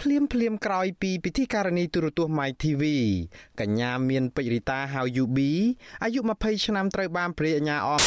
ភ្លាមភ្លាមក្រោយពីពិធីការនីទូរទស្សន៍ My TV កញ្ញាមានពេជ្ររីតាហៅ UB អាយុ20ឆ្នាំត្រូវបានព្រះអាញាអម